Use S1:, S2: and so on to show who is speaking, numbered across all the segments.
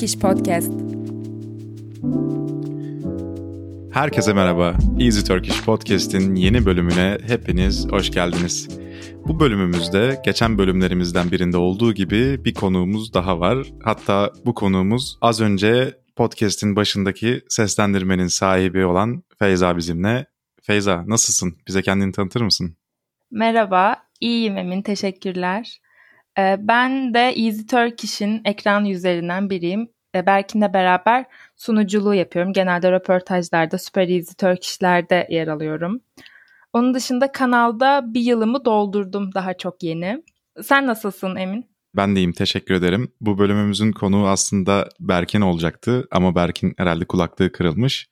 S1: Easy Turkish Podcast.
S2: Herkese merhaba. Easy Turkish Podcast'in yeni bölümüne hepiniz hoş geldiniz. Bu bölümümüzde geçen bölümlerimizden birinde olduğu gibi bir konuğumuz daha var. Hatta bu konuğumuz az önce podcast'in başındaki seslendirmenin sahibi olan Feyza bizimle. Feyza nasılsın? Bize kendini tanıtır mısın?
S3: Merhaba, iyiyim Emin, teşekkürler. Ee, ben de Easy Turkish'in ekran yüzlerinden biriyim. Ee, Berkin'le beraber sunuculuğu yapıyorum. Genelde röportajlarda, Super Easy Turkish'lerde yer alıyorum. Onun dışında kanalda bir yılımı doldurdum daha çok yeni. Sen nasılsın Emin?
S2: Ben deyim teşekkür ederim. Bu bölümümüzün konuğu aslında Berkin olacaktı ama Berkin herhalde kulaklığı kırılmış.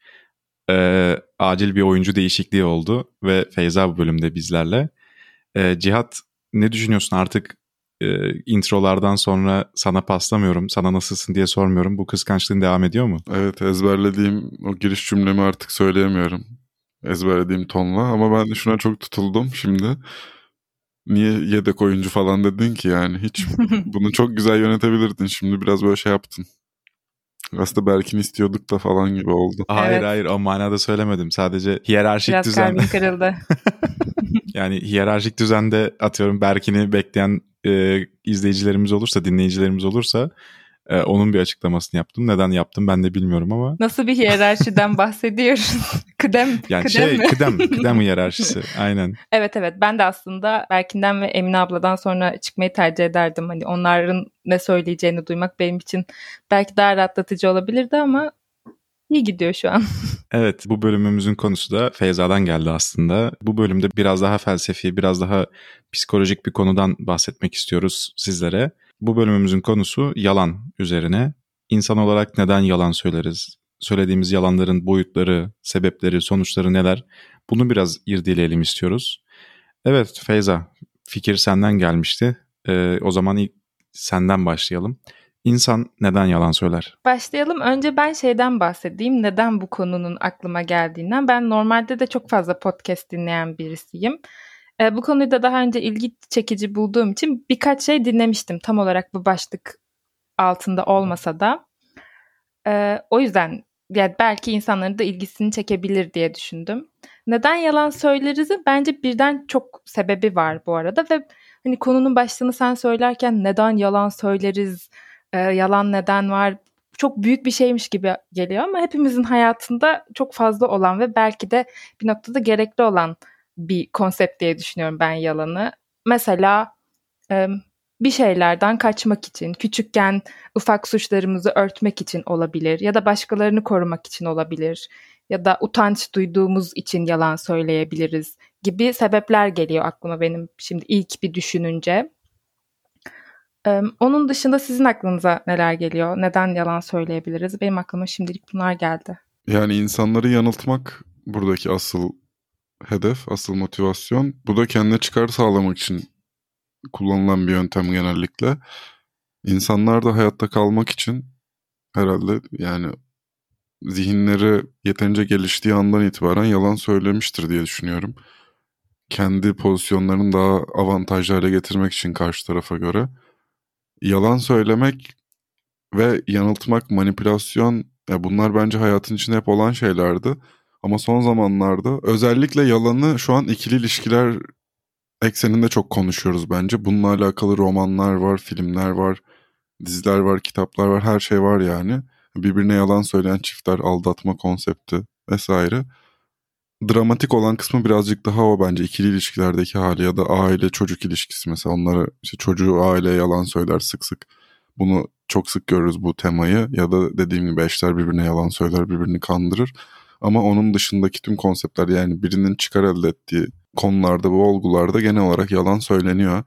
S2: Ee, acil bir oyuncu değişikliği oldu ve Feyza bu bölümde bizlerle. Ee, Cihat ne düşünüyorsun artık e, introlardan sonra sana paslamıyorum, sana nasılsın diye sormuyorum. Bu kıskançlığın devam ediyor mu?
S4: Evet ezberlediğim o giriş cümlemi artık söyleyemiyorum. Ezberlediğim tonla ama ben de şuna çok tutuldum şimdi. Niye yedek oyuncu falan dedin ki yani hiç bunu çok güzel yönetebilirdin. Şimdi biraz böyle şey yaptın. Aslında Berkin istiyorduk da falan gibi oldu.
S2: Hayır
S3: Evet.
S2: hayır o manada söylemedim. Sadece hiyerarşik
S3: Biraz
S2: düzen.
S3: kalbim kırıldı.
S2: yani hiyerarşik düzende atıyorum Berkin'i bekleyen e, izleyicilerimiz olursa, dinleyicilerimiz olursa e, onun bir açıklamasını yaptım. Neden yaptım ben de bilmiyorum ama
S3: Nasıl bir hiyerarşiden bahsediyoruz? kıdem,
S2: yani
S3: kıdem
S2: şey
S3: mi?
S2: kıdem, kıdem hiyerarşisi aynen.
S3: Evet evet ben de aslında Berkin'den ve Emine abladan sonra çıkmayı tercih ederdim. Hani onların ne söyleyeceğini duymak benim için belki daha rahatlatıcı olabilirdi ama iyi gidiyor şu an.
S2: Evet bu bölümümüzün konusu da Feyza'dan geldi aslında. Bu bölümde biraz daha felsefi, biraz daha psikolojik bir konudan bahsetmek istiyoruz sizlere. Bu bölümümüzün konusu yalan üzerine. İnsan olarak neden yalan söyleriz? Söylediğimiz yalanların boyutları, sebepleri, sonuçları neler? Bunu biraz irdeleyelim istiyoruz. Evet Feyza, fikir senden gelmişti. Ee, o zaman ilk senden başlayalım. İnsan neden yalan söyler?
S3: Başlayalım. Önce ben şeyden bahsedeyim. Neden bu konunun aklıma geldiğinden. Ben normalde de çok fazla podcast dinleyen birisiyim. E, bu konuyu da daha önce ilgi çekici bulduğum için birkaç şey dinlemiştim. Tam olarak bu başlık altında olmasa da. E, o yüzden yani belki insanların da ilgisini çekebilir diye düşündüm. Neden yalan söyleriz? Bence birden çok sebebi var bu arada ve hani konunun başlığını sen söylerken neden yalan söyleriz, e, yalan neden var çok büyük bir şeymiş gibi geliyor ama hepimizin hayatında çok fazla olan ve belki de bir noktada gerekli olan bir konsept diye düşünüyorum ben yalanı. Mesela e, bir şeylerden kaçmak için, küçükken ufak suçlarımızı örtmek için olabilir ya da başkalarını korumak için olabilir ya da utanç duyduğumuz için yalan söyleyebiliriz gibi sebepler geliyor aklıma benim şimdi ilk bir düşününce. Onun dışında sizin aklınıza neler geliyor? Neden yalan söyleyebiliriz? Benim aklıma şimdilik bunlar geldi.
S4: Yani insanları yanıltmak buradaki asıl hedef, asıl motivasyon. Bu da kendine çıkar sağlamak için kullanılan bir yöntem genellikle. İnsanlar da hayatta kalmak için herhalde yani zihinleri yeterince geliştiği andan itibaren yalan söylemiştir diye düşünüyorum. Kendi pozisyonlarını daha avantajlı hale getirmek için karşı tarafa göre. Yalan söylemek ve yanıltmak, manipülasyon ya bunlar bence hayatın içinde hep olan şeylerdi. Ama son zamanlarda özellikle yalanı şu an ikili ilişkiler ekseninde çok konuşuyoruz bence. Bununla alakalı romanlar var, filmler var, diziler var, kitaplar var, her şey var yani. Birbirine yalan söyleyen çiftler, aldatma konsepti vesaire. Dramatik olan kısmı birazcık daha o bence ikili ilişkilerdeki hali ya da aile çocuk ilişkisi mesela onlara işte çocuğu aileye yalan söyler sık sık. Bunu çok sık görürüz bu temayı ya da dediğim gibi eşler birbirine yalan söyler birbirini kandırır. Ama onun dışındaki tüm konseptler yani birinin çıkar elde ettiği konularda bu olgularda genel olarak yalan söyleniyor.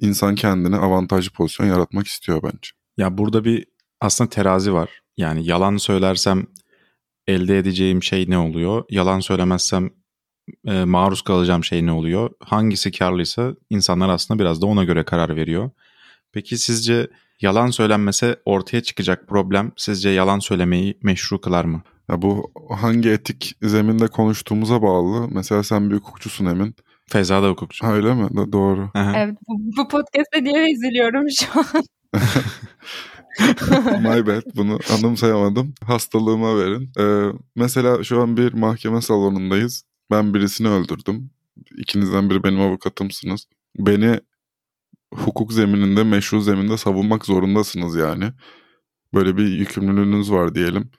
S4: İnsan kendine avantajlı pozisyon yaratmak istiyor bence.
S2: Ya burada bir aslında terazi var. Yani yalan söylersem elde edeceğim şey ne oluyor? Yalan söylemezsem e, maruz kalacağım şey ne oluyor? Hangisi karlıysa insanlar aslında biraz da ona göre karar veriyor. Peki sizce yalan söylenmese ortaya çıkacak problem sizce yalan söylemeyi meşru kılar mı?
S4: Ya bu hangi etik zeminde konuştuğumuza bağlı. Mesela sen bir hukukçusun Emin.
S2: Feyza da hukukçu.
S4: Ha, öyle mi? Da- doğru.
S2: Aha.
S3: Evet bu, bu podcast'te niye üzülüyorum şu an?
S4: My bad bunu anımsayamadım. Hastalığıma verin. Ee, mesela şu an bir mahkeme salonundayız. Ben birisini öldürdüm. İkinizden biri benim avukatımsınız. Beni hukuk zemininde, meşru zeminde savunmak zorundasınız yani. Böyle bir yükümlülüğünüz var diyelim.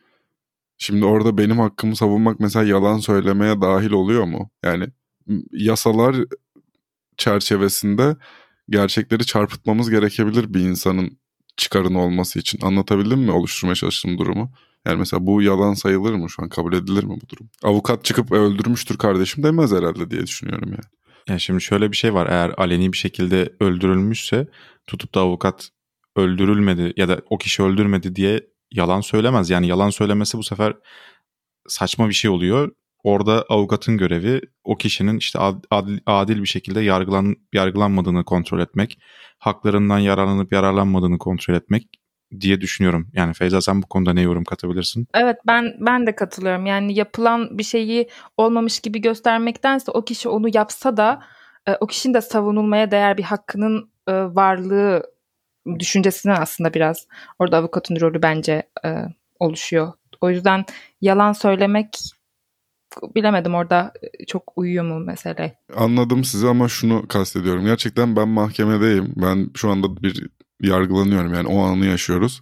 S4: Şimdi orada benim hakkımı savunmak mesela yalan söylemeye dahil oluyor mu? Yani yasalar çerçevesinde gerçekleri çarpıtmamız gerekebilir bir insanın çıkarını olması için. Anlatabildim mi oluşturmaya çalıştığım durumu? Yani mesela bu yalan sayılır mı şu an kabul edilir mi bu durum? Avukat çıkıp öldürmüştür kardeşim demez herhalde diye düşünüyorum yani.
S2: Yani şimdi şöyle bir şey var eğer aleni bir şekilde öldürülmüşse tutup da avukat öldürülmedi ya da o kişi öldürmedi diye yalan söylemez. Yani yalan söylemesi bu sefer saçma bir şey oluyor. Orada avukatın görevi o kişinin işte adil, adil bir şekilde yargılan, yargılanmadığını kontrol etmek, haklarından yararlanıp yararlanmadığını kontrol etmek diye düşünüyorum. Yani Feyza sen bu konuda ne yorum katabilirsin?
S3: Evet ben ben de katılıyorum. Yani yapılan bir şeyi olmamış gibi göstermektense o kişi onu yapsa da e, o kişinin de savunulmaya değer bir hakkının e, varlığı düşüncesine aslında biraz orada avukatın rolü bence e, oluşuyor. O yüzden yalan söylemek bilemedim orada çok uyuyor mu mesele.
S4: Anladım sizi ama şunu kastediyorum. Gerçekten ben mahkemedeyim. Ben şu anda bir yargılanıyorum yani o anı yaşıyoruz.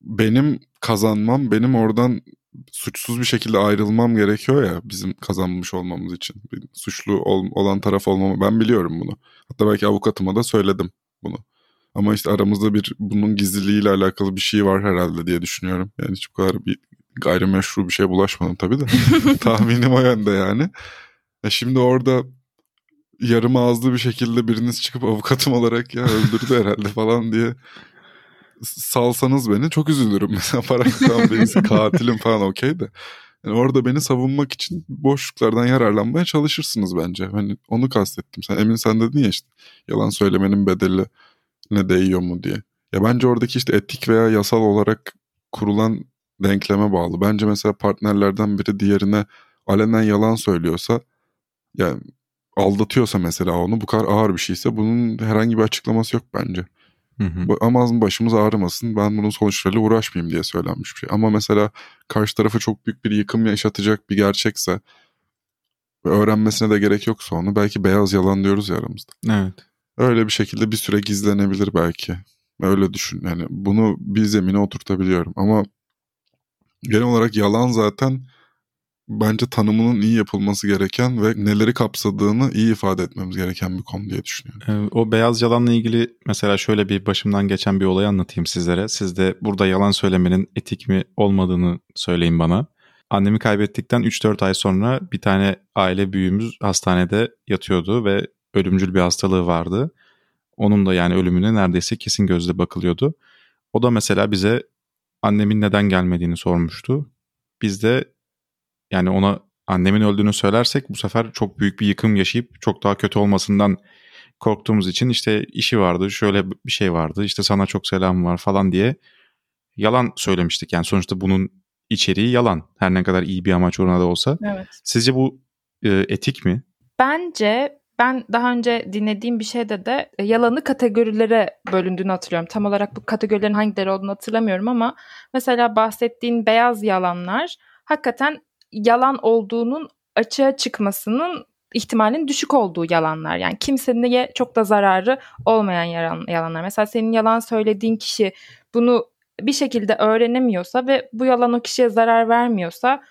S4: Benim kazanmam, benim oradan suçsuz bir şekilde ayrılmam gerekiyor ya bizim kazanmış olmamız için. Suçlu ol, olan taraf olmamı ben biliyorum bunu. Hatta belki avukatıma da söyledim bunu. Ama işte aramızda bir bunun gizliliğiyle alakalı bir şey var herhalde diye düşünüyorum. Yani hiç bu kadar bir gayrimeşru bir şey bulaşmadım tabii de. Tahminim o yönde yani. E şimdi orada yarım ağızlı bir şekilde biriniz çıkıp avukatım olarak ya öldürdü herhalde falan diye salsanız beni çok üzülürüm. Mesela para tamam birisi katilim falan okey de. Yani orada beni savunmak için boşluklardan yararlanmaya çalışırsınız bence. Hani onu kastettim. Sen emin sen dedin ya işte yalan söylemenin bedeli ne değiyor mu diye. Ya bence oradaki işte etik veya yasal olarak kurulan denkleme bağlı. Bence mesela partnerlerden biri diğerine alenen yalan söylüyorsa yani aldatıyorsa mesela onu bu kadar ağır bir şeyse bunun herhangi bir açıklaması yok bence. Hı hı. Ama başımız ağrımasın ben bunun sonuçlarıyla uğraşmayayım diye söylenmiş bir şey. Ama mesela karşı tarafa çok büyük bir yıkım yaşatacak bir gerçekse öğrenmesine de gerek yoksa onu belki beyaz yalan diyoruz ya aramızda.
S2: Evet.
S4: Öyle bir şekilde bir süre gizlenebilir belki. Öyle düşün. Yani bunu bir zemine oturtabiliyorum. Ama genel olarak yalan zaten bence tanımının iyi yapılması gereken ve neleri kapsadığını iyi ifade etmemiz gereken bir konu diye düşünüyorum.
S2: O beyaz yalanla ilgili mesela şöyle bir başımdan geçen bir olay anlatayım sizlere. Siz de burada yalan söylemenin etik mi olmadığını söyleyin bana. Annemi kaybettikten 3-4 ay sonra bir tane aile büyüğümüz hastanede yatıyordu ve ölümcül bir hastalığı vardı. Onun da yani ölümüne neredeyse kesin gözle bakılıyordu. O da mesela bize annemin neden gelmediğini sormuştu. Biz de yani ona annemin öldüğünü söylersek bu sefer çok büyük bir yıkım yaşayıp çok daha kötü olmasından korktuğumuz için işte işi vardı, şöyle bir şey vardı, işte sana çok selam var falan diye yalan söylemiştik. Yani sonuçta bunun içeriği yalan. Her ne kadar iyi bir amaç uğruna da olsa.
S3: Evet.
S2: Sizce bu e, etik mi?
S3: Bence ben daha önce dinlediğim bir şeyde de e, yalanı kategorilere bölündüğünü hatırlıyorum. Tam olarak bu kategorilerin hangileri olduğunu hatırlamıyorum ama mesela bahsettiğin beyaz yalanlar hakikaten yalan olduğunun açığa çıkmasının ihtimalin düşük olduğu yalanlar. Yani kimseye çok da zararı olmayan yalanlar. Mesela senin yalan söylediğin kişi bunu bir şekilde öğrenemiyorsa ve bu yalan o kişiye zarar vermiyorsa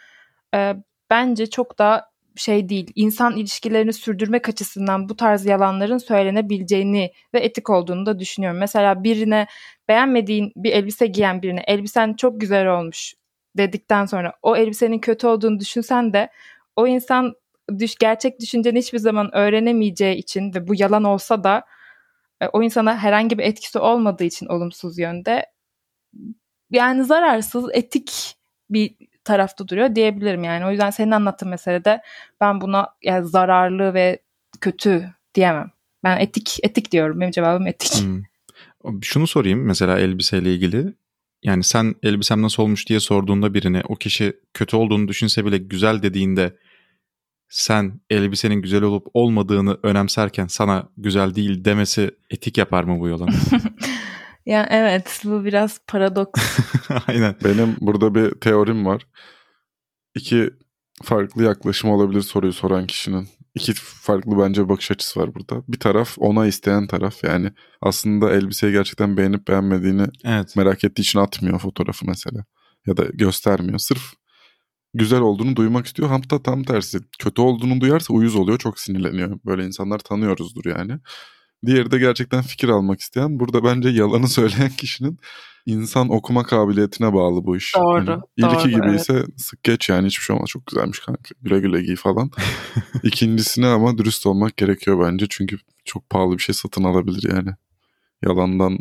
S3: e, bence çok da şey değil. İnsan ilişkilerini sürdürmek açısından bu tarz yalanların söylenebileceğini ve etik olduğunu da düşünüyorum. Mesela birine beğenmediğin bir elbise giyen birine elbisen çok güzel olmuş dedikten sonra o elbisenin kötü olduğunu düşünsen de o insan düş, gerçek düşünceni hiçbir zaman öğrenemeyeceği için ve bu yalan olsa da e, o insana herhangi bir etkisi olmadığı için olumsuz yönde yani zararsız etik bir tarafta duruyor diyebilirim yani. O yüzden senin anlattığın meselede ben buna yani zararlı ve kötü diyemem. Ben etik etik diyorum. Benim cevabım etik. Hmm.
S2: Şunu sorayım mesela elbiseyle ilgili. Yani sen elbisem nasıl olmuş diye sorduğunda birine o kişi kötü olduğunu düşünse bile güzel dediğinde sen elbisenin güzel olup olmadığını önemserken sana güzel değil demesi etik yapar mı bu yalanı?
S3: Ya evet bu biraz paradoks.
S2: Aynen.
S4: Benim burada bir teorim var. İki farklı yaklaşım olabilir soruyu soran kişinin. İki farklı bence bakış açısı var burada. Bir taraf ona isteyen taraf yani aslında elbiseyi gerçekten beğenip beğenmediğini
S2: Evet.
S4: merak ettiği için atmıyor fotoğrafı mesela. Ya da göstermiyor. Sırf güzel olduğunu duymak istiyor. Hatta tam tersi. Kötü olduğunu duyarsa uyuz oluyor. Çok sinirleniyor. Böyle insanlar tanıyoruzdur yani. Diğeri de gerçekten fikir almak isteyen. Burada bence yalanı söyleyen kişinin insan okuma kabiliyetine bağlı bu iş.
S3: Doğru,
S4: Yani ilki
S3: doğru,
S4: gibi
S3: evet.
S4: ise sık geç yani hiçbir şey olmaz. Çok güzelmiş kanka. Güle güle giy falan. İkincisine ama dürüst olmak gerekiyor bence. Çünkü çok pahalı bir şey satın alabilir yani. Yalandan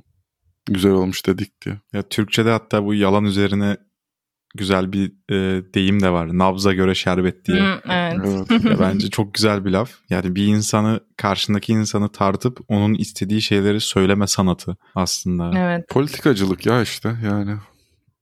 S4: güzel olmuş dedik diye.
S2: Ya Türkçe'de hatta bu yalan üzerine güzel bir e, deyim de var. Nabza göre şerbet diye.
S3: Hı, evet.
S4: Evet.
S2: Bence çok güzel bir laf. Yani bir insanı karşındaki insanı tartıp onun istediği şeyleri söyleme sanatı aslında.
S3: evet.
S4: Politikacılık ya işte yani.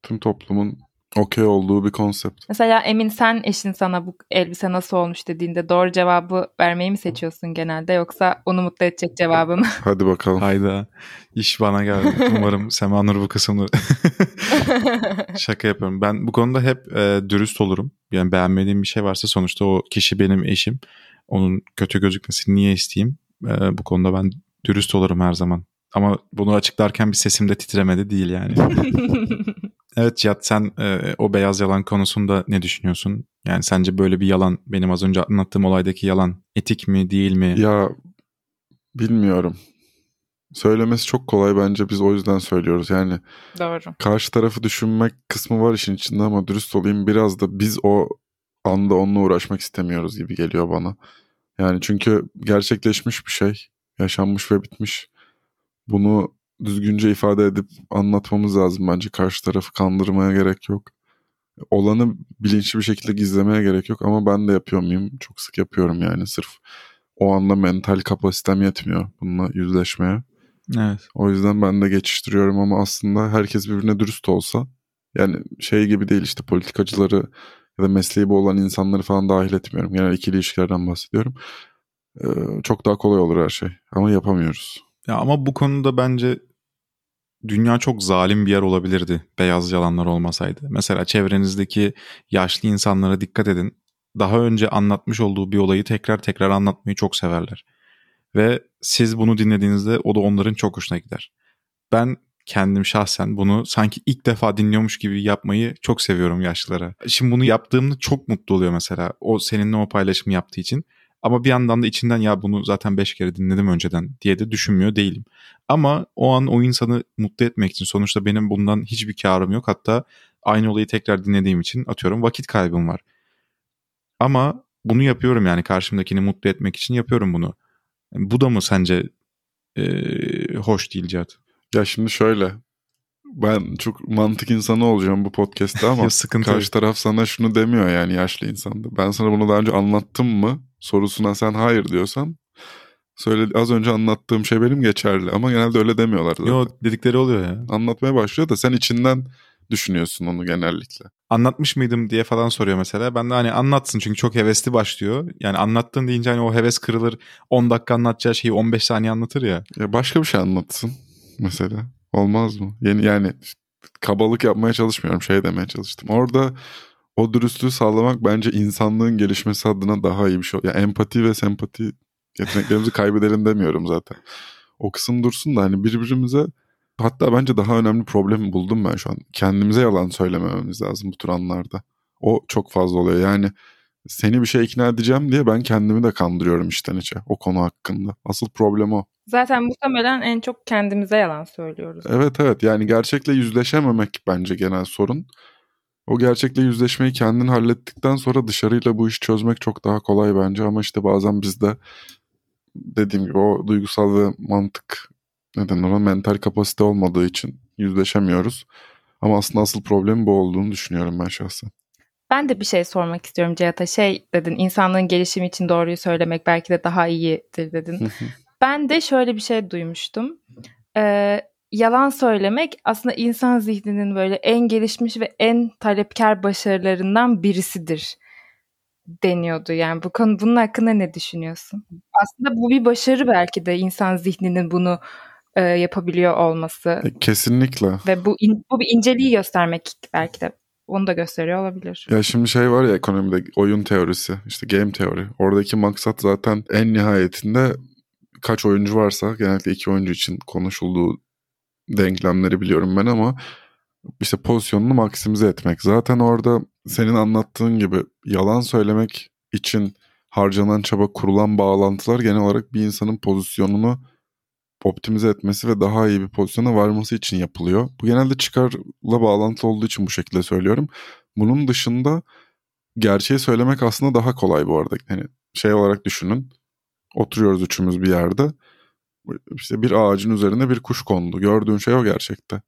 S4: Tüm toplumun okey olduğu bir konsept.
S3: Mesela Emin sen eşin sana bu elbise nasıl olmuş dediğinde doğru cevabı vermeyi mi seçiyorsun genelde yoksa onu mutlu edecek cevabı mı?
S4: Hadi bakalım.
S2: Hayda iş bana geldi. Umarım Sema Nur bu kısımları şaka yapıyorum. Ben bu konuda hep e, dürüst olurum. Yani beğenmediğim bir şey varsa sonuçta o kişi benim eşim. Onun kötü gözükmesini niye isteyeyim? E, bu konuda ben dürüst olurum her zaman. Ama bunu açıklarken bir sesim de titremedi değil yani. Evet Cihat sen e, o beyaz yalan konusunda ne düşünüyorsun? Yani sence böyle bir yalan benim az önce anlattığım olaydaki yalan etik mi değil mi?
S4: Ya bilmiyorum. Söylemesi çok kolay bence biz o yüzden söylüyoruz. Yani
S3: doğru.
S4: karşı tarafı düşünmek kısmı var işin içinde ama dürüst olayım biraz da biz o anda onunla uğraşmak istemiyoruz gibi geliyor bana. Yani çünkü gerçekleşmiş bir şey, yaşanmış ve bitmiş. Bunu düzgünce ifade edip anlatmamız lazım bence. Karşı tarafı kandırmaya gerek yok. Olanı bilinçli bir şekilde gizlemeye gerek yok ama ben de yapıyor muyum? Çok sık yapıyorum yani sırf o anda mental kapasitem yetmiyor bununla yüzleşmeye.
S2: Evet.
S4: O yüzden ben de geçiştiriyorum ama aslında herkes birbirine dürüst olsa yani şey gibi değil işte politikacıları ya da mesleği bu olan insanları falan dahil etmiyorum. Genel ikili ilişkilerden bahsediyorum. Ee, çok daha kolay olur her şey ama yapamıyoruz.
S2: Ya ama bu konuda bence dünya çok zalim bir yer olabilirdi beyaz yalanlar olmasaydı. Mesela çevrenizdeki yaşlı insanlara dikkat edin. Daha önce anlatmış olduğu bir olayı tekrar tekrar anlatmayı çok severler. Ve siz bunu dinlediğinizde o da onların çok hoşuna gider. Ben kendim şahsen bunu sanki ilk defa dinliyormuş gibi yapmayı çok seviyorum yaşlılara. Şimdi bunu yaptığımda çok mutlu oluyor mesela. O seninle o paylaşımı yaptığı için. Ama bir yandan da içinden ya bunu zaten 5 kere dinledim önceden diye de düşünmüyor değilim. Ama o an o insanı mutlu etmek için sonuçta benim bundan hiçbir karım yok. Hatta aynı olayı tekrar dinlediğim için atıyorum vakit kaybım var. Ama bunu yapıyorum yani karşımdakini mutlu etmek için yapıyorum bunu. Bu da mı sence e, hoş değil Cihat?
S4: Ya şimdi şöyle ben çok mantık insanı olacağım bu podcast'te ama
S2: sıkıntı
S4: karşı taraf sana şunu demiyor yani yaşlı insanda. Ben sana bunu daha önce anlattım mı sorusuna sen hayır diyorsan söyle az önce anlattığım şey benim geçerli ama genelde öyle demiyorlar zaten.
S2: Yo dedikleri oluyor ya.
S4: Anlatmaya başlıyor da sen içinden düşünüyorsun onu genellikle.
S2: Anlatmış mıydım diye falan soruyor mesela. Ben de hani anlatsın çünkü çok hevesli başlıyor. Yani anlattın deyince hani o heves kırılır. 10 dakika anlatacağı şeyi 15 saniye anlatır ya.
S4: Ya başka bir şey anlatsın mesela. Olmaz mı? Yeni yani kabalık yapmaya çalışmıyorum. Şey demeye çalıştım. Orada o dürüstlüğü sağlamak bence insanlığın gelişmesi adına daha iyi bir şey. Ya empati ve sempati yeteneklerimizi kaybedelim demiyorum zaten. O kısım dursun da hani birbirimize hatta bence daha önemli problemi buldum ben şu an. Kendimize yalan söylemememiz lazım bu tür anlarda. O çok fazla oluyor. Yani seni bir şey ikna edeceğim diye ben kendimi de kandırıyorum içten içe o konu hakkında. Asıl problem o.
S3: Zaten muhtemelen en çok kendimize yalan söylüyoruz.
S4: Evet evet yani gerçekle yüzleşememek bence genel sorun. O gerçekle yüzleşmeyi kendin hallettikten sonra dışarıyla bu işi çözmek çok daha kolay bence ama işte bazen bizde dediğim gibi o duygusal ve mantık neden ona mental kapasite olmadığı için yüzleşemiyoruz. Ama aslında asıl problem bu olduğunu düşünüyorum ben şahsen.
S3: Ben de bir şey sormak istiyorum Cihat'a. Şey dedin insanlığın gelişimi için doğruyu söylemek belki de daha iyidir dedin. ben de şöyle bir şey duymuştum. Ee, yalan söylemek aslında insan zihninin böyle en gelişmiş ve en talepkar başarılarından birisidir deniyordu. Yani bu konu bunun hakkında ne düşünüyorsun? Aslında bu bir başarı belki de insan zihninin bunu e, yapabiliyor olması.
S4: E, kesinlikle.
S3: Ve bu in, bu bir inceliği göstermek belki de onu da gösteriyor olabilir.
S4: Ya şimdi şey var ya ekonomide oyun teorisi işte game teori. Oradaki maksat zaten en nihayetinde kaç oyuncu varsa genellikle iki oyuncu için konuşulduğu denklemleri biliyorum ben ama işte pozisyonunu maksimize etmek. Zaten orada senin anlattığın gibi yalan söylemek için harcanan çaba kurulan bağlantılar genel olarak bir insanın pozisyonunu optimize etmesi ve daha iyi bir pozisyona varması için yapılıyor. Bu genelde çıkarla bağlantılı olduğu için bu şekilde söylüyorum. Bunun dışında gerçeği söylemek aslında daha kolay bu arada. Yani şey olarak düşünün. Oturuyoruz üçümüz bir yerde. İşte bir ağacın üzerine bir kuş kondu. Gördüğün şey o gerçekte.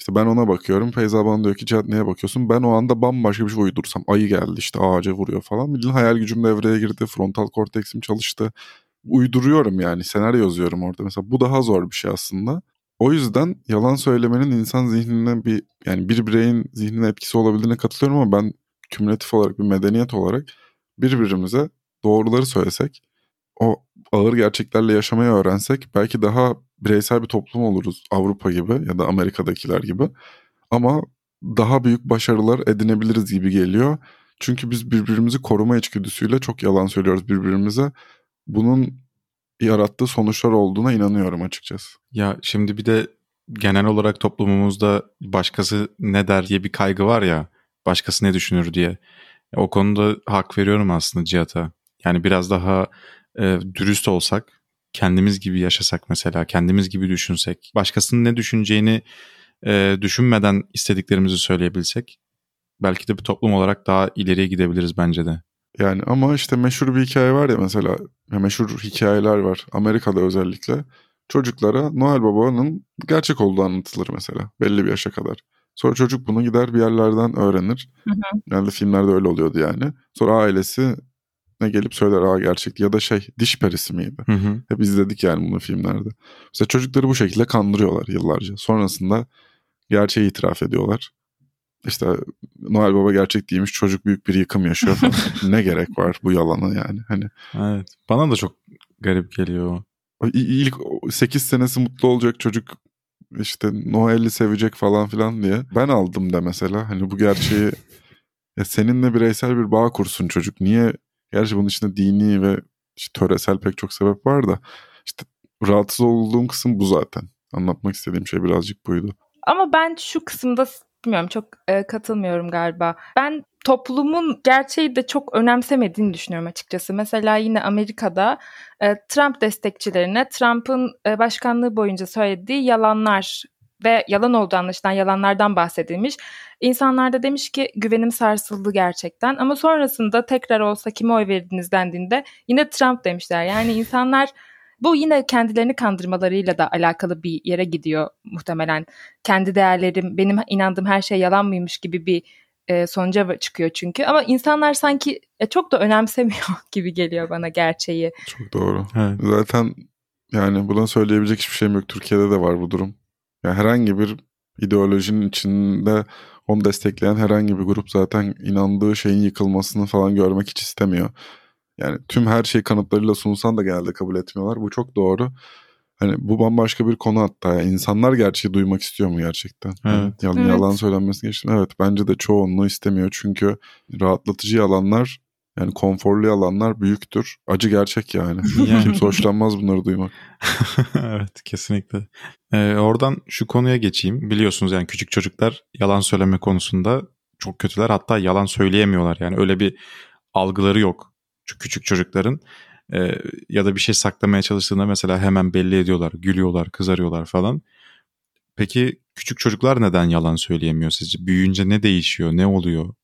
S4: İşte ben ona bakıyorum. Feyza bana diyor ki Cihat neye bakıyorsun? Ben o anda bambaşka bir şey uydursam. Ayı geldi işte ağaca vuruyor falan. Bildiğin hayal gücüm devreye girdi. Frontal korteksim çalıştı. Uyduruyorum yani. Senaryo yazıyorum orada. Mesela bu daha zor bir şey aslında. O yüzden yalan söylemenin insan zihnine bir yani bir bireyin zihnine etkisi olabildiğine katılıyorum ama ben kümülatif olarak bir medeniyet olarak birbirimize doğruları söylesek o ağır gerçeklerle yaşamayı öğrensek belki daha bireysel bir toplum oluruz Avrupa gibi ya da Amerika'dakiler gibi. Ama daha büyük başarılar edinebiliriz gibi geliyor. Çünkü biz birbirimizi koruma içgüdüsüyle çok yalan söylüyoruz birbirimize. Bunun yarattığı sonuçlar olduğuna inanıyorum açıkçası.
S2: Ya şimdi bir de genel olarak toplumumuzda başkası ne der diye bir kaygı var ya. Başkası ne düşünür diye. O konuda hak veriyorum aslında Cihat'a. Yani biraz daha e, dürüst olsak, kendimiz gibi yaşasak mesela, kendimiz gibi düşünsek, başkasının ne düşüneceğini e, düşünmeden istediklerimizi söyleyebilsek, belki de bir toplum olarak daha ileriye gidebiliriz bence de.
S4: Yani ama işte meşhur bir hikaye var ya mesela, meşhur hikayeler var Amerika'da özellikle. Çocuklara Noel Baba'nın gerçek olduğu anlatılır mesela belli bir yaşa kadar. Sonra çocuk bunu gider bir yerlerden öğrenir. Hı hı. Yani filmlerde öyle oluyordu yani. Sonra ailesi ne gelip söyler aa gerçek ya da şey diş perisi miydi? Hı hı. Hep izledik yani bunu filmlerde. Mesela çocukları bu şekilde kandırıyorlar yıllarca. Sonrasında gerçeği itiraf ediyorlar. İşte Noel Baba gerçek değilmiş çocuk büyük bir yıkım yaşıyor falan. ne gerek var bu yalana yani hani.
S2: Evet bana da çok garip geliyor.
S4: İlk 8 senesi mutlu olacak çocuk işte Noel'i sevecek falan filan diye. Ben aldım da mesela hani bu gerçeği ya seninle bireysel bir bağ kursun çocuk. Niye Gerçi bunun içinde dini ve işte töresel pek çok sebep var da işte rahatsız olduğum kısım bu zaten. Anlatmak istediğim şey birazcık buydu.
S3: Ama ben şu kısımda bilmiyorum çok e, katılmıyorum galiba. Ben toplumun gerçeği de çok önemsemediğini düşünüyorum açıkçası. Mesela yine Amerika'da e, Trump destekçilerine Trump'ın e, başkanlığı boyunca söylediği yalanlar ve yalan olduğu anlaşılan yalanlardan bahsedilmiş. İnsanlar da demiş ki güvenim sarsıldı gerçekten ama sonrasında tekrar olsa kime oy verdiniz dendiğinde yine Trump demişler. Yani insanlar bu yine kendilerini kandırmalarıyla da alakalı bir yere gidiyor muhtemelen. Kendi değerlerim, benim inandığım her şey yalan mıymış gibi bir e, sonuca çıkıyor çünkü. Ama insanlar sanki e, çok da önemsemiyor gibi geliyor bana gerçeği.
S4: Çok doğru. Evet. Zaten yani buna söyleyebilecek hiçbir şeyim yok. Türkiye'de de var bu durum. Yani herhangi bir ideolojinin içinde onu destekleyen herhangi bir grup zaten inandığı şeyin yıkılmasını falan görmek hiç istemiyor. Yani tüm her şeyi kanıtlarıyla sunsan da genelde kabul etmiyorlar. Bu çok doğru. Hani bu bambaşka bir konu hatta. Yani insanlar gerçeği duymak istiyor mu gerçekten? Evet. Yani evet. Yalan söylenmesi geçtim. Evet bence de çoğunluğu istemiyor. Çünkü rahatlatıcı yalanlar yani konforlu alanlar büyüktür. Acı gerçek yani. yani. Kimse hoşlanmaz bunları duymak.
S2: evet kesinlikle. Ee, oradan şu konuya geçeyim. Biliyorsunuz yani küçük çocuklar yalan söyleme konusunda çok kötüler. Hatta yalan söyleyemiyorlar. Yani öyle bir algıları yok. Şu küçük çocukların e, ya da bir şey saklamaya çalıştığında mesela hemen belli ediyorlar. Gülüyorlar, kızarıyorlar falan. Peki küçük çocuklar neden yalan söyleyemiyor sizce? Büyüyünce ne değişiyor? Ne oluyor?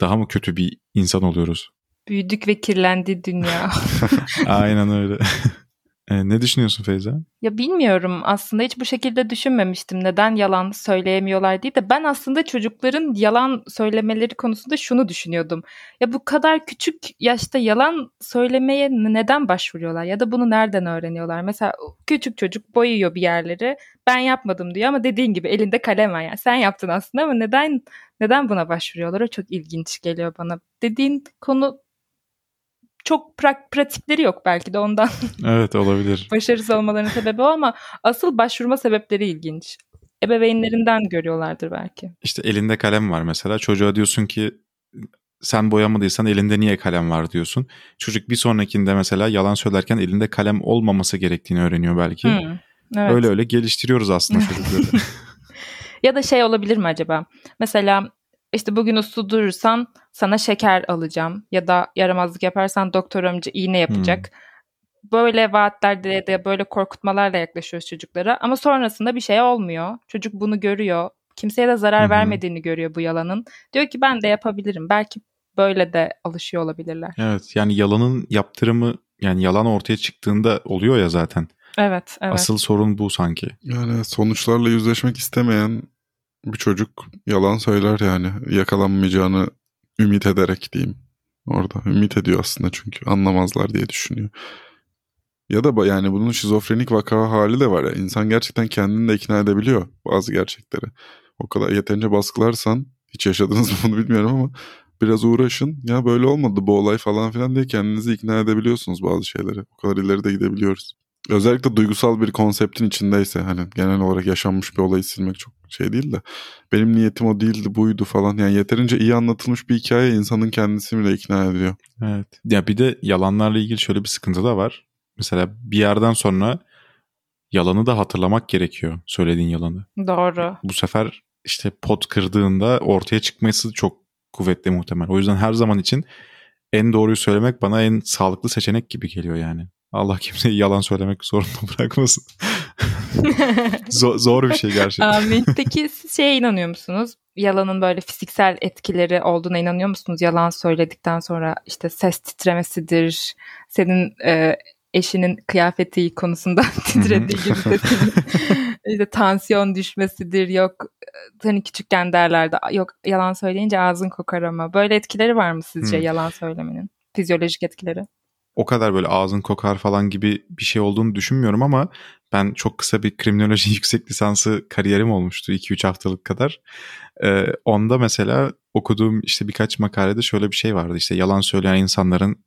S2: Daha mı kötü bir insan oluyoruz?
S3: Büyüdük ve kirlendi dünya.
S2: Aynen öyle. E, ne düşünüyorsun Feyza?
S3: Ya bilmiyorum aslında hiç bu şekilde düşünmemiştim neden yalan söyleyemiyorlar diye de ben aslında çocukların yalan söylemeleri konusunda şunu düşünüyordum. Ya bu kadar küçük yaşta yalan söylemeye neden başvuruyorlar ya da bunu nereden öğreniyorlar? Mesela küçük çocuk boyuyor bir yerleri ben yapmadım diyor ama dediğin gibi elinde kalem var yani sen yaptın aslında ama neden neden buna başvuruyorlar o çok ilginç geliyor bana. Dediğin konu çok pra- pratikleri yok belki de ondan.
S2: Evet olabilir.
S3: Başarısız olmalarının sebebi o ama asıl başvurma sebepleri ilginç. Ebeveynlerinden görüyorlardır belki.
S2: İşte elinde kalem var mesela. Çocuğa diyorsun ki sen boyamadıysan elinde niye kalem var diyorsun. Çocuk bir sonrakinde mesela yalan söylerken elinde kalem olmaması gerektiğini öğreniyor belki.
S3: Hmm, evet.
S2: Öyle öyle geliştiriyoruz aslında çocukları.
S3: ya da şey olabilir mi acaba? Mesela işte bugün uslu durursan sana şeker alacağım ya da yaramazlık yaparsan doktor amca iğne yapacak. Hmm. Böyle vaatlerle ya da böyle korkutmalarla yaklaşıyoruz çocuklara ama sonrasında bir şey olmuyor. Çocuk bunu görüyor. Kimseye de zarar Hı-hı. vermediğini görüyor bu yalanın. Diyor ki ben de yapabilirim. Belki böyle de alışıyor olabilirler.
S2: Evet yani yalanın yaptırımı yani yalan ortaya çıktığında oluyor ya zaten.
S3: Evet, evet.
S2: Asıl sorun bu sanki.
S4: Yani sonuçlarla yüzleşmek istemeyen bir çocuk yalan söyler yani yakalanmayacağını ümit ederek diyeyim. Orada ümit ediyor aslında çünkü anlamazlar diye düşünüyor. Ya da yani bunun şizofrenik vaka hali de var ya. İnsan gerçekten kendini de ikna edebiliyor bazı gerçekleri. O kadar yeterince baskılarsan hiç yaşadınız mı bunu bilmiyorum ama biraz uğraşın. Ya böyle olmadı bu olay falan filan diye kendinizi ikna edebiliyorsunuz bazı şeyleri. O kadar ileri de gidebiliyoruz. Özellikle duygusal bir konseptin içindeyse hani genel olarak yaşanmış bir olayı silmek çok şey değil de benim niyetim o değildi buydu falan yani yeterince iyi anlatılmış bir hikaye insanın kendisini bile ikna ediyor.
S2: Evet. Ya bir de yalanlarla ilgili şöyle bir sıkıntı da var. Mesela bir yerden sonra yalanı da hatırlamak gerekiyor söylediğin yalanı.
S3: Doğru.
S2: Bu sefer işte pot kırdığında ortaya çıkması çok kuvvetli muhtemel. O yüzden her zaman için en doğruyu söylemek bana en sağlıklı seçenek gibi geliyor yani. Allah kimseyi yalan söylemek zorunda bırakmasın. zor, zor bir şey gerçekten.
S3: Amin. Peki siz şeye inanıyor musunuz? Yalanın böyle fiziksel etkileri olduğuna inanıyor musunuz? Yalan söyledikten sonra işte ses titremesidir, senin e, eşinin kıyafeti konusunda titrediği gibi sesinin işte tansiyon düşmesidir yok hani küçükken derlerdi yok yalan söyleyince ağzın kokar ama böyle etkileri var mı sizce hmm. yalan söylemenin fizyolojik etkileri?
S2: O kadar böyle ağzın kokar falan gibi bir şey olduğunu düşünmüyorum ama ben çok kısa bir kriminoloji yüksek lisansı kariyerim olmuştu 2-3 haftalık kadar. Ee, onda mesela okuduğum işte birkaç makalede şöyle bir şey vardı işte yalan söyleyen insanların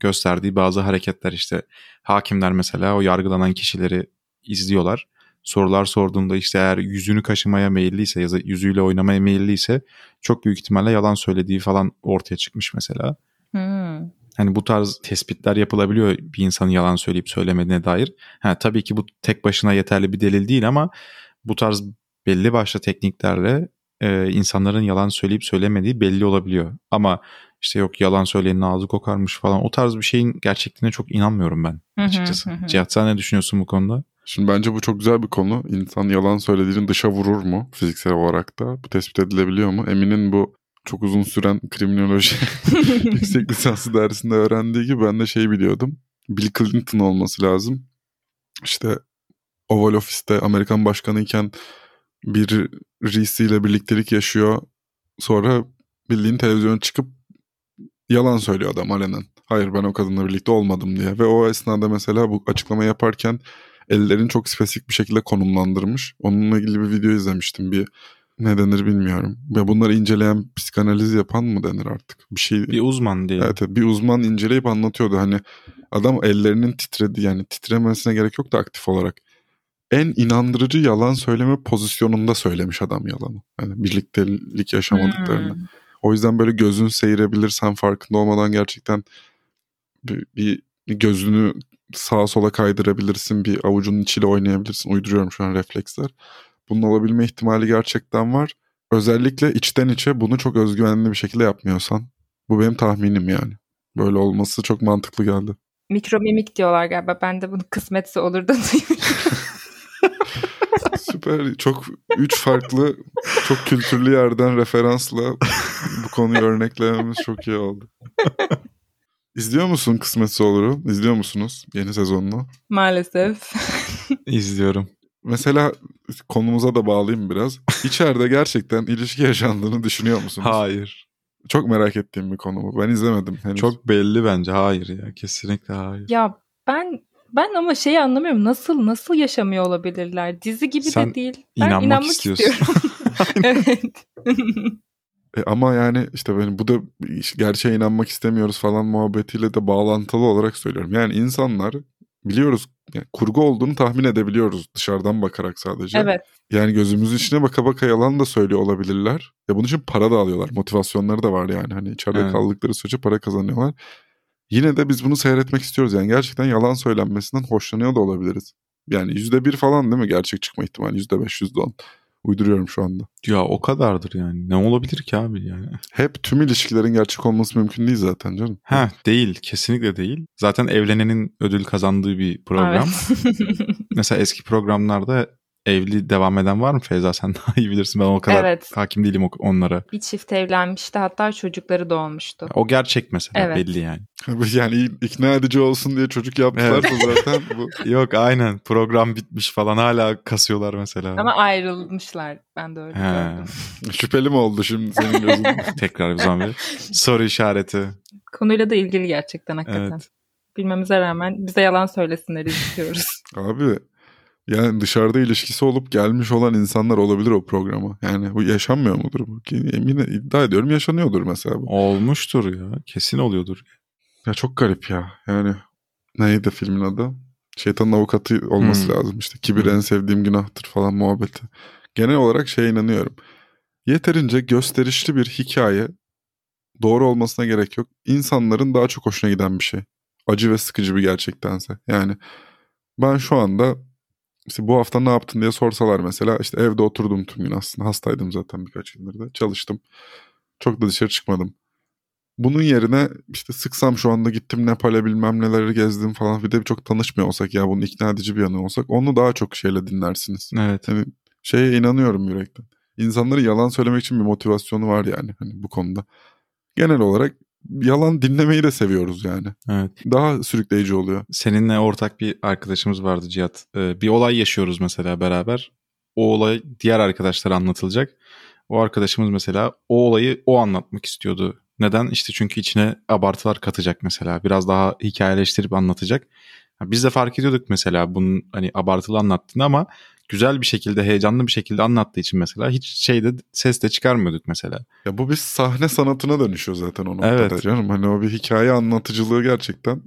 S2: gösterdiği bazı hareketler işte hakimler mesela o yargılanan kişileri izliyorlar. Sorular sorduğunda işte eğer yüzünü kaşımaya meyilliyse ya da yüzüyle oynamaya meyilliyse çok büyük ihtimalle yalan söylediği falan ortaya çıkmış mesela. Hmm. Hani bu tarz tespitler yapılabiliyor bir insanın yalan söyleyip söylemediğine dair. Ha, tabii ki bu tek başına yeterli bir delil değil ama bu tarz belli başlı tekniklerle e, insanların yalan söyleyip söylemediği belli olabiliyor. Ama işte yok yalan söyleyenin ağzı kokarmış falan o tarz bir şeyin gerçekliğine çok inanmıyorum ben açıkçası. Cihat sen ne düşünüyorsun bu konuda?
S4: Şimdi bence bu çok güzel bir konu. İnsan yalan söylediğini dışa vurur mu fiziksel olarak da? Bu tespit edilebiliyor mu? Emin'in bu çok uzun süren kriminoloji yüksek lisansı dersinde öğrendiği gibi ben de şey biliyordum. Bill Clinton olması lazım. İşte Oval Office'te Amerikan başkanı iken bir ile birliktelik yaşıyor. Sonra bildiğin televizyona çıkıp yalan söylüyor adam alenen. Hayır ben o kadınla birlikte olmadım diye. Ve o esnada mesela bu açıklama yaparken ellerini çok spesifik bir şekilde konumlandırmış. Onunla ilgili bir video izlemiştim. Bir ne denir bilmiyorum. Ve bunları inceleyen psikanaliz yapan mı denir artık? Bir şey.
S2: Bir uzman diye.
S4: Evet, bir uzman inceleyip anlatıyordu. Hani adam ellerinin titredi yani titremesine gerek yok da aktif olarak. En inandırıcı yalan söyleme pozisyonunda söylemiş adam yalanı. Yani birliktelik yaşamadıklarını. Hmm. O yüzden böyle gözün seyrebilir sen farkında olmadan gerçekten bir, bir gözünü sağa sola kaydırabilirsin. Bir avucunun içiyle oynayabilirsin. Uyduruyorum şu an refleksler. Bunun olabilme ihtimali gerçekten var. Özellikle içten içe bunu çok özgüvenli bir şekilde yapmıyorsan. Bu benim tahminim yani. Böyle olması çok mantıklı geldi.
S3: Mikromimik diyorlar galiba. Ben de bunu kısmetse olur da
S4: Süper. Çok üç farklı, çok kültürlü yerden referansla bu konuyu örneklememiz çok iyi oldu. İzliyor musun Kısmetse Olur'u? İzliyor musunuz yeni sezonunu?
S3: Maalesef.
S2: İzliyorum.
S4: Mesela konumuza da bağlayayım biraz. İçeride gerçekten ilişki yaşandığını düşünüyor musunuz?
S2: Hayır.
S4: Çok merak ettiğim bir konu bu. Ben izlemedim henüz.
S2: Çok belli bence. Hayır ya. Kesinlikle hayır.
S3: Ya ben ben ama şeyi anlamıyorum. Nasıl nasıl yaşamıyor olabilirler? Dizi gibi
S2: Sen
S3: de değil.
S2: Ben inanmak, inanmak istiyorsun.
S3: istiyorum. evet.
S4: E ama yani işte benim bu da gerçeğe inanmak istemiyoruz falan muhabbetiyle de bağlantılı olarak söylüyorum. Yani insanlar biliyoruz yani kurgu olduğunu tahmin edebiliyoruz dışarıdan bakarak sadece.
S3: Evet.
S4: Yani gözümüzün içine baka baka yalan da söylüyor olabilirler. Ya bunun için para da alıyorlar. Motivasyonları da var yani. Hani içeride
S2: Evet.
S4: kaldıkları sürece para kazanıyorlar. Yine de biz bunu seyretmek istiyoruz. Yani gerçekten yalan söylenmesinden hoşlanıyor da olabiliriz. Yani yüzde bir falan değil mi gerçek çıkma ihtimali? Yüzde beş, yüzde on. Uyduruyorum şu anda.
S2: Ya o kadardır yani. Ne olabilir ki abi yani?
S4: Hep tüm ilişkilerin gerçek olması mümkün değil zaten canım.
S2: Ha değil. Kesinlikle değil. Zaten evlenenin ödül kazandığı bir program.
S3: Evet.
S2: Mesela eski programlarda evli devam eden var mı Feyza? Sen daha iyi bilirsin. Ben o kadar
S3: Evet.
S2: hakim değilim onlara.
S3: bir çift evlenmişti hatta çocukları doğmuştu.
S2: O gerçek mesela
S3: Evet.
S2: belli yani.
S4: Yani ikna edici olsun diye çocuk yaptılarsa zaten bu.
S2: Yok aynen program bitmiş falan hala kasıyorlar mesela.
S3: Ama ayrılmışlar. Ben de öyle
S2: He.
S3: gördüm.
S4: Şüpheli mi oldu şimdi senin gözünde?
S2: Tekrar bir zaman bir soru işareti.
S3: Konuyla da ilgili gerçekten hakikaten.
S2: Evet.
S3: Bilmemize rağmen bize yalan söylesinler istiyoruz.
S4: Abi yani dışarıda ilişkisi olup gelmiş olan insanlar olabilir o programa. Yani bu yaşanmıyor mudur bu? Emin iddia ediyorum yaşanıyordur mesela bu.
S2: Olmuştur ya. Kesin oluyordur.
S4: Ya çok garip ya. Yani neydi filmin adı? Şeytanın avukatı olması
S2: Hmm.
S4: lazım işte. Kibir
S2: Hmm.
S4: en sevdiğim günahtır falan muhabbeti. Genel olarak şeye inanıyorum. Yeterince gösterişli bir hikaye doğru olmasına gerek yok. İnsanların daha çok hoşuna giden bir şey. Acı ve sıkıcı bir gerçektense. Yani ben şu anda işte bu hafta ne yaptın diye sorsalar mesela işte evde oturdum tüm gün aslında hastaydım zaten birkaç gündür de çalıştım. Çok da dışarı çıkmadım. Bunun yerine işte sıksam şu anda gittim Nepal'e bilmem neleri gezdim falan bir de çok tanışmıyor olsak ya bunun ikna edici bir yanı olsak onu daha çok şeyle dinlersiniz.
S2: Evet.
S4: Hani şeye inanıyorum yürekten. İnsanları yalan söylemek için bir motivasyonu var yani hani bu konuda. Genel olarak yalan dinlemeyi de seviyoruz yani.
S2: Evet.
S4: Daha sürükleyici oluyor.
S2: Seninle ortak bir arkadaşımız vardı Cihat. Ee, bir olay yaşıyoruz mesela beraber. O olay diğer arkadaşlara anlatılacak. O arkadaşımız mesela o olayı o anlatmak istiyordu. Neden? İşte çünkü içine abartılar katacak mesela. Biraz daha hikayeleştirip anlatacak. Biz de fark ediyorduk mesela bunun hani abartılı anlattığını ama güzel bir şekilde, heyecanlı bir şekilde anlattığı için mesela hiç şeyde ses de çıkarmıyorduk mesela.
S4: Ya bu bir sahne sanatına dönüşüyor zaten o noktada
S2: Evet.
S4: canım. Hani o bir hikaye anlatıcılığı gerçekten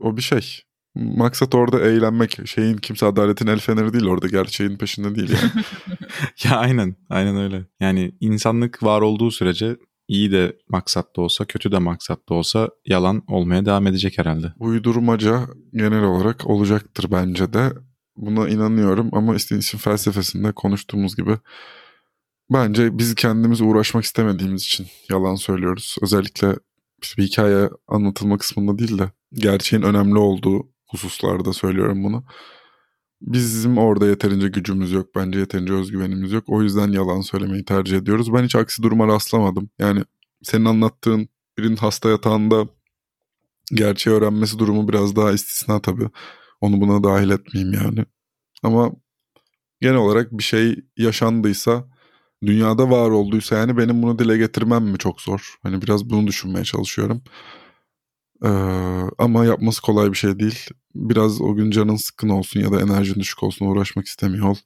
S4: o bir şey. Maksat orada eğlenmek. Şeyin kimse adaletin el feneri değil orada. Gerçeğin peşinde değil yani.
S2: Ya aynen, aynen öyle. Yani insanlık var olduğu sürece iyi de maksatlı olsa, kötü de maksatlı olsa yalan olmaya devam edecek herhalde.
S4: Uydurmaca genel olarak olacaktır bence de. Buna inanıyorum ama işte işin felsefesinde konuştuğumuz gibi bence biz kendimiz uğraşmak istemediğimiz için yalan söylüyoruz. Özellikle işte bir hikaye anlatılma kısmında değil de gerçeğin önemli olduğu hususlarda söylüyorum bunu. Bizim orada yeterince gücümüz yok. Bence yeterince özgüvenimiz yok. O yüzden yalan söylemeyi tercih ediyoruz. Ben hiç aksi duruma rastlamadım. Yani senin anlattığın birinin hasta yatağında gerçeği öğrenmesi durumu biraz daha istisna tabii. Onu buna dahil etmeyeyim yani. Ama genel olarak bir şey yaşandıysa, dünyada var olduysa yani benim bunu dile getirmem mi çok zor? Hani biraz bunu düşünmeye çalışıyorum. Ee, ama yapması kolay bir şey değil. Biraz o gün canın sıkkın olsun ya da enerjin düşük olsun uğraşmak istemiyor ol.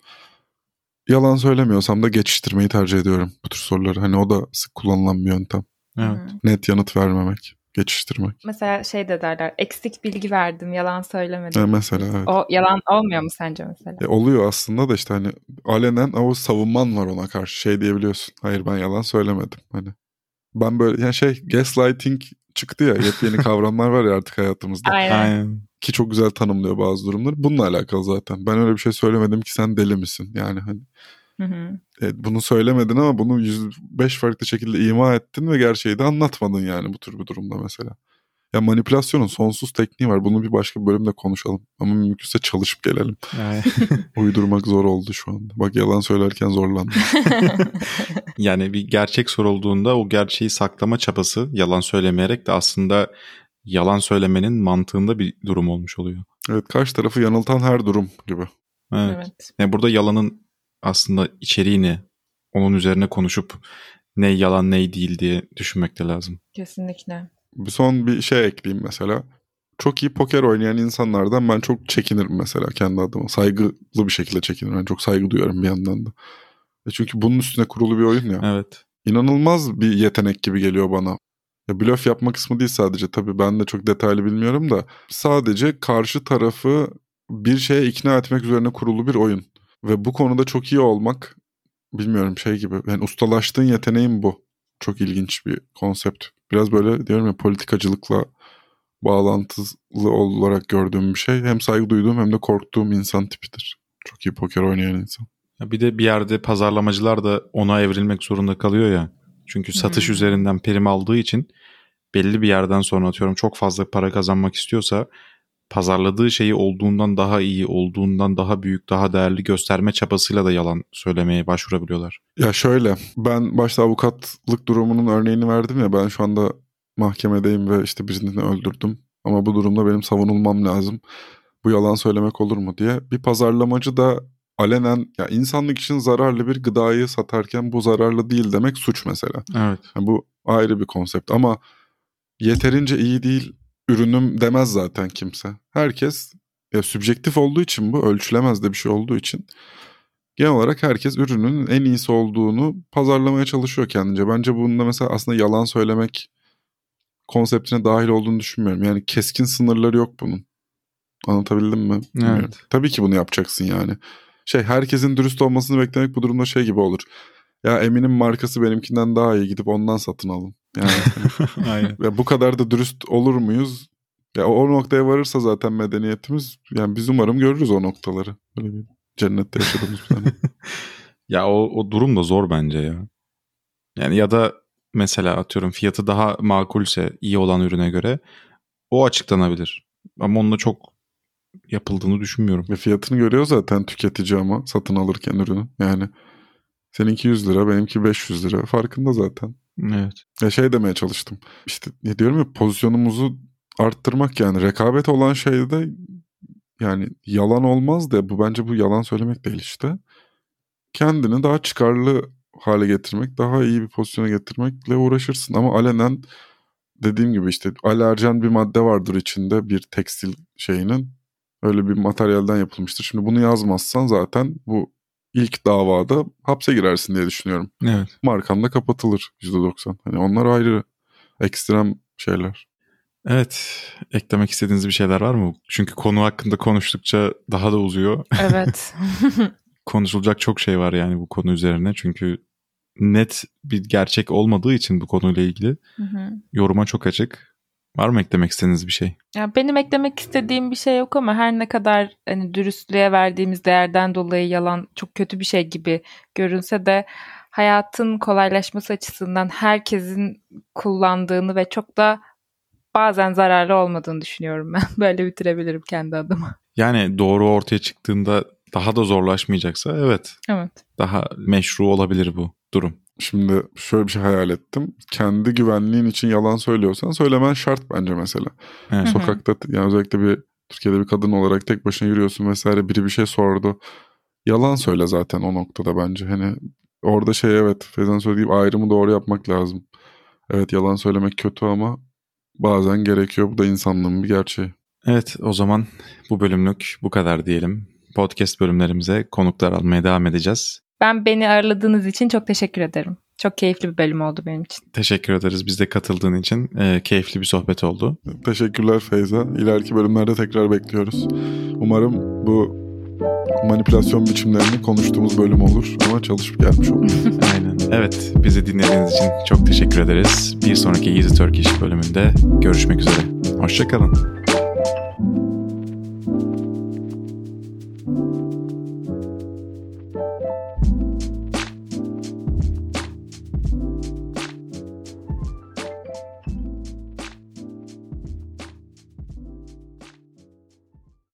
S4: Yalan söylemiyorsam da geçiştirmeyi tercih ediyorum bu tür soruları. Hani o da sık kullanılan bir yöntem.
S2: Evet.
S4: Net yanıt vermemek, geçiştirmek.
S3: Mesela şey de derler eksik bilgi verdim yalan söylemedim.
S4: E, mesela evet.
S3: O yalan olmuyor mu sence mesela?
S4: E, oluyor aslında da işte hani alenen o savunman var ona karşı şey diyebiliyorsun. Hayır ben yalan söylemedim hani. Ben böyle yani şey gaslighting çıktı ya yepyeni kavramlar var ya artık hayatımızda.
S3: Aynen.
S2: Aynen.
S4: Ki çok güzel tanımlıyor bazı durumları. Bununla alakalı zaten. Ben öyle bir şey söylemedim ki sen deli misin? Yani hani
S3: Hı hı.
S4: e, bunu söylemedin ama bunu 105 farklı şekilde ima ettin ve gerçeği de anlatmadın yani bu tür bir durumda mesela. Ya manipülasyonun sonsuz tekniği var. Bunu bir başka bir bölümde konuşalım. Ama mümkünse çalışıp gelelim. Uydurmak zor oldu şu anda. Bak yalan söylerken zorlandım.
S2: yani bir gerçek sorulduğunda o gerçeği saklama çabası yalan söylemeyerek de aslında yalan söylemenin mantığında bir durum olmuş oluyor.
S4: Evet karşı tarafı yanıltan her durum gibi.
S2: Evet.
S3: evet.
S2: Yani burada yalanın aslında içeriğini onun üzerine konuşup ne yalan ne değil diye düşünmek de lazım.
S3: Kesinlikle.
S4: Bir son bir şey ekleyeyim mesela. Çok iyi poker oynayan insanlardan ben çok çekinirim mesela kendi adıma. Saygılı bir şekilde çekinirim. Ben çok saygı duyuyorum bir yandan da. E çünkü bunun üstüne kurulu bir oyun ya.
S2: Evet.
S4: inanılmaz bir yetenek gibi geliyor bana. Ya blöf yapma kısmı değil sadece tabii ben de çok detaylı bilmiyorum da sadece karşı tarafı bir şeye ikna etmek üzerine kurulu bir oyun. Ve bu konuda çok iyi olmak bilmiyorum şey gibi yani ustalaştığın yeteneğin bu. Çok ilginç bir konsept. Biraz böyle diyorum ya politikacılıkla bağlantılı olarak gördüğüm bir şey. Hem saygı duyduğum hem de korktuğum insan tipidir. Çok iyi poker oynayan insan.
S2: Ya bir de bir yerde pazarlamacılar da ona evrilmek zorunda kalıyor ya. Çünkü satış
S3: Hmm.
S2: üzerinden prim aldığı için belli bir yerden sonra atıyorum çok fazla para kazanmak istiyorsa pazarladığı şeyi olduğundan daha iyi, olduğundan daha büyük, daha değerli gösterme çabasıyla da yalan söylemeye başvurabiliyorlar.
S4: Ya şöyle ben başta avukatlık durumunun örneğini verdim ya ben şu anda mahkemedeyim ve işte birini öldürdüm. Ama bu durumda benim savunulmam lazım. Bu yalan söylemek olur mu diye. Bir pazarlamacı da alenen ya insanlık için zararlı bir gıdayı satarken bu zararlı değil demek suç mesela.
S2: Evet.
S4: Yani bu ayrı bir konsept ama yeterince iyi değil ürünüm demez zaten kimse. Herkes ya sübjektif olduğu için bu ölçülemez de bir şey olduğu için genel olarak herkes ürünün en iyisi olduğunu pazarlamaya çalışıyor kendince. Bence bunda mesela aslında yalan söylemek konseptine dahil olduğunu düşünmüyorum. Yani keskin sınırları yok bunun. Anlatabildim mi? Bilmiyorum.
S2: Evet.
S4: Tabii ki bunu yapacaksın yani. Şey herkesin dürüst olmasını beklemek bu durumda şey gibi olur. Ya Emin'in markası benimkinden daha iyi gidip ondan satın alın. Yani
S2: Aynen.
S4: ve bu kadar da dürüst olur muyuz? Ya o noktaya varırsa zaten medeniyetimiz yani biz umarım görürüz o noktaları. Böyle bir cennette yaşadığımız bir tane.
S2: Ya o, o durum da zor bence ya. Yani ya da mesela atıyorum fiyatı daha makulse iyi olan ürüne göre o açıklanabilir. Ama onunla çok yapıldığını düşünmüyorum.
S4: Ve fiyatını görüyor zaten tüketici ama satın alırken ürünü. Yani seninki 100 lira benimki 500 lira farkında zaten.
S2: Evet.
S4: Ya şey demeye çalıştım. İşte ne diyorum ya pozisyonumuzu arttırmak yani rekabet olan şeyde yani yalan olmaz da bu bence bu yalan söylemek değil işte. Kendini daha çıkarlı hale getirmek, daha iyi bir pozisyona getirmekle uğraşırsın ama alenen dediğim gibi işte alerjen bir madde vardır içinde bir tekstil şeyinin. Öyle bir materyalden yapılmıştır. Şimdi bunu yazmazsan zaten bu ilk davada hapse girersin diye düşünüyorum
S2: Evet.
S4: markan da kapatılır %90. Hani onlar ayrı ekstrem şeyler.
S2: Evet. Eklemek istediğiniz bir şeyler var mı? Çünkü konu hakkında konuştukça daha da uzuyor.
S3: Evet.
S2: Konuşulacak çok şey var yani bu konu üzerine. Çünkü net bir gerçek olmadığı için bu konuyla ilgili
S3: Hı hı.
S2: yoruma çok açık. Var mı eklemek istediğiniz bir şey?
S3: Ya benim eklemek istediğim bir şey yok ama her ne kadar hani dürüstlüğe verdiğimiz değerden dolayı yalan çok kötü bir şey gibi görünse de hayatın kolaylaşması açısından herkesin kullandığını ve çok da bazen zararlı olmadığını düşünüyorum ben. Böyle bitirebilirim kendi adıma.
S2: Yani doğru ortaya çıktığında daha da zorlaşmayacaksa evet
S3: Evet.
S2: daha meşru olabilir bu durum.
S4: Şimdi şöyle bir şey hayal ettim. Kendi güvenliğin için yalan söylüyorsan söylemen şart bence mesela.
S2: Evet.
S4: Sokakta yani özellikle bir Türkiye'de bir kadın olarak tek başına yürüyorsun vesaire biri bir şey sordu. Yalan söyle zaten o noktada bence. Hani orada şey evet Feyza'nın söylediği ayrımı doğru yapmak lazım. Evet yalan söylemek kötü ama bazen gerekiyor. Bu da insanlığın bir gerçeği.
S2: Evet o zaman bu bölümlük bu kadar diyelim. Podcast bölümlerimize konuklar almaya devam edeceğiz.
S3: Ben beni ağırladığınız için çok teşekkür ederim. Çok keyifli bir bölüm oldu benim için.
S2: Teşekkür ederiz biz de katıldığın için. Ee, keyifli bir sohbet oldu.
S4: Teşekkürler Feyza. İleriki bölümlerde tekrar bekliyoruz. Umarım bu manipülasyon biçimlerini konuştuğumuz bölüm olur ama çalışıp gelmiş olur.
S2: Aynen. Evet bizi dinlediğiniz için çok teşekkür ederiz. Bir sonraki Easy Turkish bölümünde görüşmek üzere. Hoşçakalın.